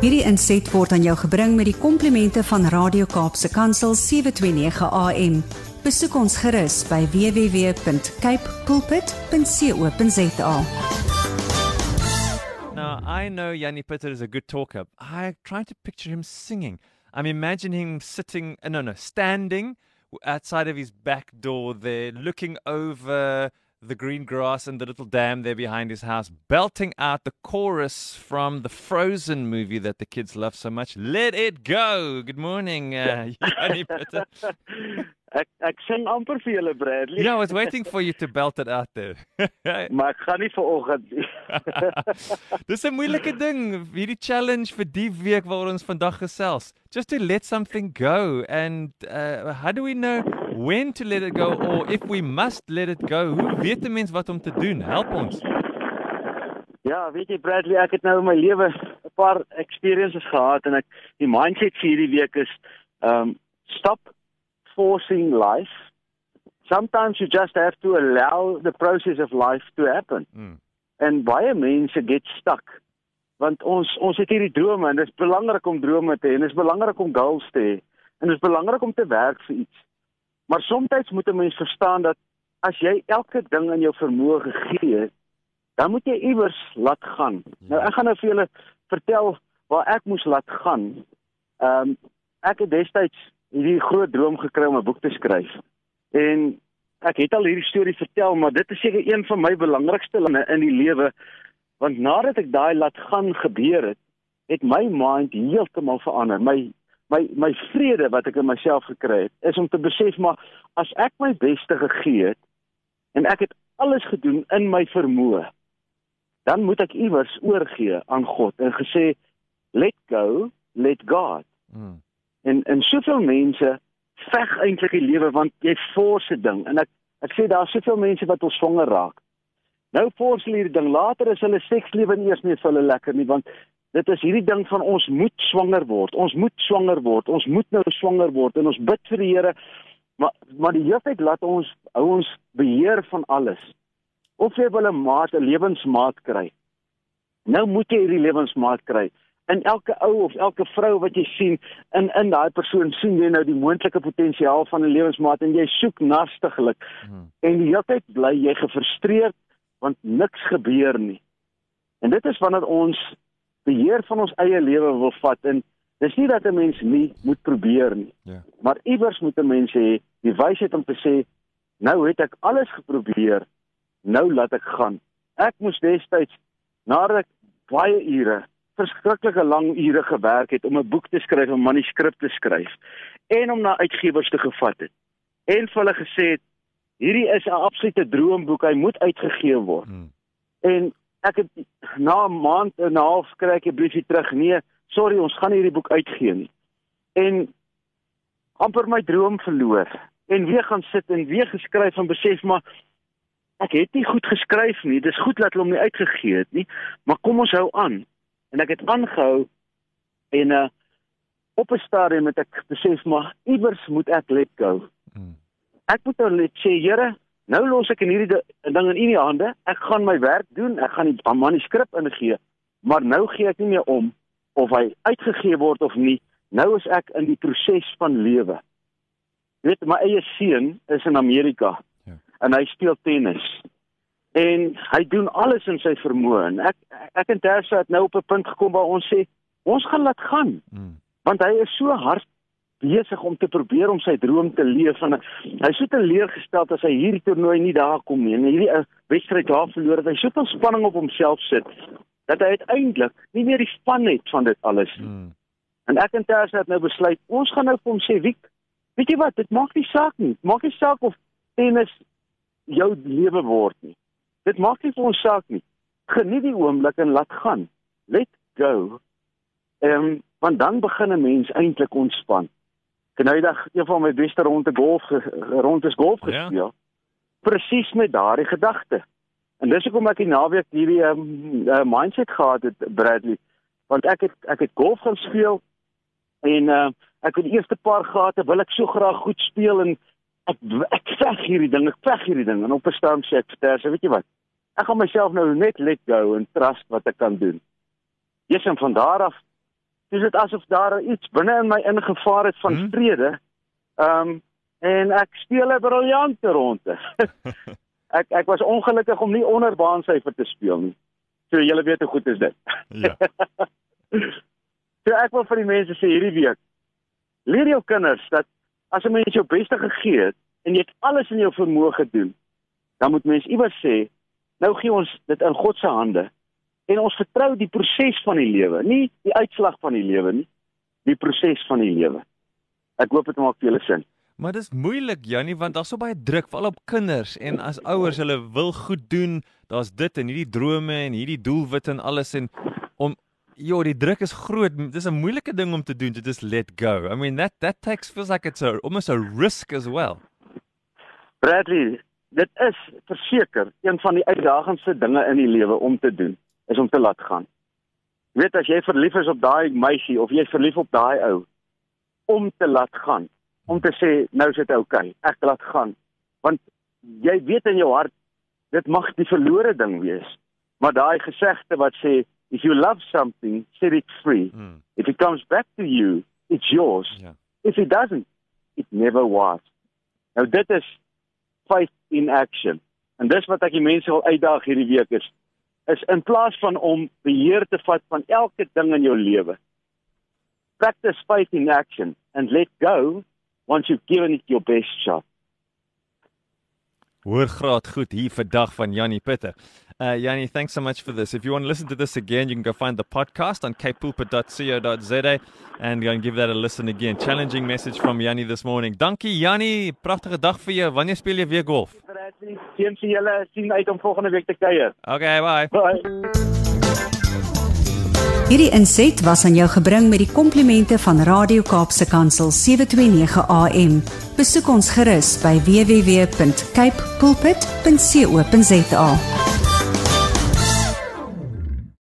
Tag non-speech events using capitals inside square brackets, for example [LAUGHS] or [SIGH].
Hierdie inset word aan jou gebring met die komplimente van Radio Kaapse Kansel 729 AM. Besoek ons gerus by www.cape pulpit.co.za. Now, I know Yanni Peter is a good talker. I try to picture him singing. I'm imagining him sitting, uh, no, no, standing outside of his back door there, looking over the green grass and the little dam there behind his house, belting out the chorus from the Frozen movie that the kids love so much. Let it go. Good morning, uh, [LAUGHS] Yanni Peter. [LAUGHS] Ek ek sing amper vir julle Bradley. Yeah, I was waiting for you to belt it out there. [LAUGHS] Maar ek gaan nie vanoggend nie. [LAUGHS] Dis 'n moeilike ding, hierdie challenge vir die week waaroor ons vandag gesels. Just to let something go and uh, how do we know when to let it go or if we must let it go? Hoe weet 'n mens wat om te doen? Help ons. Ja, weet jy Bradley, ek het nou in my lewe 'n paar experiences gehad en ek die mindset vir hierdie week is um stop forcing life. Sometimes you just have to allow the process of life to happen. Mm. En baie mense get stuck. Want ons ons het hierdie drome en dit is belangrik om drome te hê en dit is belangrik om goals te hê en dit is belangrik om te werk vir iets. Maar soms moet 'n mens verstaan dat as jy elke ding in jou vermoë gegee het, dan moet jy iewers laat gaan. Ja. Nou ek gaan nou vir julle vertel waar ek moes laat gaan. Ehm um, ek het destyds hierdie groot droom gekry om 'n boek te skryf. En ek het al hierdie storie vertel, maar dit is seker een van my belangrikste dinge in die lewe want nadat ek daai laat gaan gebeur het, het my mind heeltemal verander. My my my vrede wat ek in myself gekry het, is om te besef maar as ek my beste gegee het en ek het alles gedoen in my vermoë, dan moet ek iewers oorgee aan God en gesê let go, let God. Mm. En en soveel mense veg eintlik die lewe want jy force 'n ding en ek ek sê daar's soveel mense wat ons swanger raak. Nou force hulle hierdie ding. Later is hulle sekslewe nie eers meer vir hulle lekker nie want dit is hierdie ding van ons moet swanger word. Ons moet swanger word. Ons moet nou swanger word en ons bid vir die Here. Maar maar die het laat ons hou ons beheer van alles. Of jy wil 'n maat, 'n lewensmaat kry. Nou moet jy hierdie lewensmaat kry in elke ou of elke vrou wat jy sien in in daai persoon sien jy nou die moontlike potensiaal van 'n lewensmaat en jy soek nastiglik hmm. en die hele tyd bly jy gefrustreerd want niks gebeur nie. En dit is wanneer ons beheer van ons eie lewe wil vat en dis nie dat 'n mens nie moet probeer nie. Ja. Maar iewers moet 'n mens hê die wysheid om te sê nou het ek alles geprobeer, nou laat ek gaan. Ek moes destyds nadat ek baie ure verskriklike lang ure gewerk het om 'n boek te skryf, 'n manuskrip te skryf en om na uitgewers te gevat het. En vir hulle gesê het hierdie is 'n absolute droomboek, hy moet uitgegee word. Hmm. En ek het na 'n maand en 'n half kry ek 'n briefie terug, nee, sorry, ons gaan hierdie boek uitgee nie. En amper my droom verloor en weer gaan sit en weer geskryf en besef maar ek het nie goed geskryf nie. Dis goed dat hulle hom nie uitgegee het nie, maar kom ons hou aan en ek het aangehou en uh op 'n stadium het ek besef maar iewers moet ek let go. Hmm. Ek moet nou net sê Here, nou los ek in hierdie ding in u hande. Ek gaan my werk doen. Ek gaan die manuskrip ingee. Maar nou gee ek nie meer om of hy uitgegee word of nie. Nou is ek in die proses van lewe. Jy weet my eie seun is in Amerika. Ja. En hy speel tennis en hy doen alles in sy vermoë. En ek ek en Tersa het nou op 'n punt gekom waar ons sê ons gaan laat gaan. Hmm. want hy is so hard besig om te probeer om sy droom te leef. En hy so te leer gestel as hy hierdie toernooi nie daar kom nie. En hierdie uh, wedstryd daar verloor het hy so veel spanning op homself sit dat hy uiteindelik nie meer die span het van dit alles hmm. en ek en Tersa het nou besluit ons gaan nou vir hom sê wie weet jy wat? Dit maak nie saak nie. Maak nie saak of tennis jou lewe word nie Dit maak nie vir ons saak nie. Geniet die oomblik en laat gaan. Let go. Ehm um, want dan begin 'n mens eintlik ontspan. Genoudag een van my beste ronde golf rond is golf ja. gespeel. Ja. Presies met daardie gedagte. En dis hoekom ek die naweek hierdie um, uh, mindset gehad het Bradley. Want ek het ek het golf gaan speel en uh, ek het die eerste paar gate wil ek so graag goed speel en ek ek veg hierdie ding, ek veg hierdie ding en op 'n stadium sê ek vertel, weet jy wat? Ek gaan myself nou net let go en trust wat ek kan doen. Jesus en van daar af dis dit asof daar iets binne in my ingevaar het van Hmm. vrede. Ehm um, en ek speel 'n briljante ronde. [LAUGHS] ek ek was ongelukkig om nie onder baansyfer te speel nie. So julle weet hoe goed is dit. Ja. [LAUGHS] So ek wil vir die mense sê hierdie week leer jou kinders dat as 'n mens jou beste gegee het en jy het alles in jou vermoë gedoen, dan moet mens iewers sê, nou gee ons dit in God se hande en ons vertrou die proses van die lewe, nie die uitslag van die lewe nie, die proses van die lewe. Ek hoop dit maak vir julle sin. Maar dis moeilik Jannie want daar's so baie druk veral op kinders en as ouers hulle wil goed doen, daar's dit en hierdie drome en hierdie doelwitte en alles en om ja, die druk is groot. Dis 'n moeilike ding om te doen to just let go. I mean that that takes feels like it's a almost a risk as well. Bradley, dit is verseker een van die uitdagendste dinge in die lewe om te doen, is om te laat gaan. Jy weet as jy verlief is op daai meisie of jy is verlief op daai ou, om te laat gaan, om te sê nou is dit oukei, okay, ek laat gaan. Want jy weet in jou hart dit mag die verlore ding wees. Maar daai gesegde wat sê if you love something, set it free. Hmm. If it comes back to you, it's yours. Ja. If it doesn't, it never was. Nou dit is faith in action. En dis wat ek die mense wil uitdaag hierdie week is is in plaas van om beheer te vat van elke ding in jou lewe. Practice faith in action and let go once you've given it your best shot. Hoor graad goed hier vandag van Jannie Pitter. Uh Jannie, thanks so much for this. If you want to listen to this again, you can go find the podcast on capepulpit.co.za and go and give that a listen again. Challenging message from Jannie this morning. Dankie Jannie, pragtige dag vir jou. Wanneer speel jy weer golf? Sien vir julle, sien uit om volgende week te kuier. Okay, bye. Bye. Hierdie inset was aan jou gebring met die komplimente van Radio Kaapse Kansel 729 AM. Besoek ons gerus by www.cape pulpit.co.za.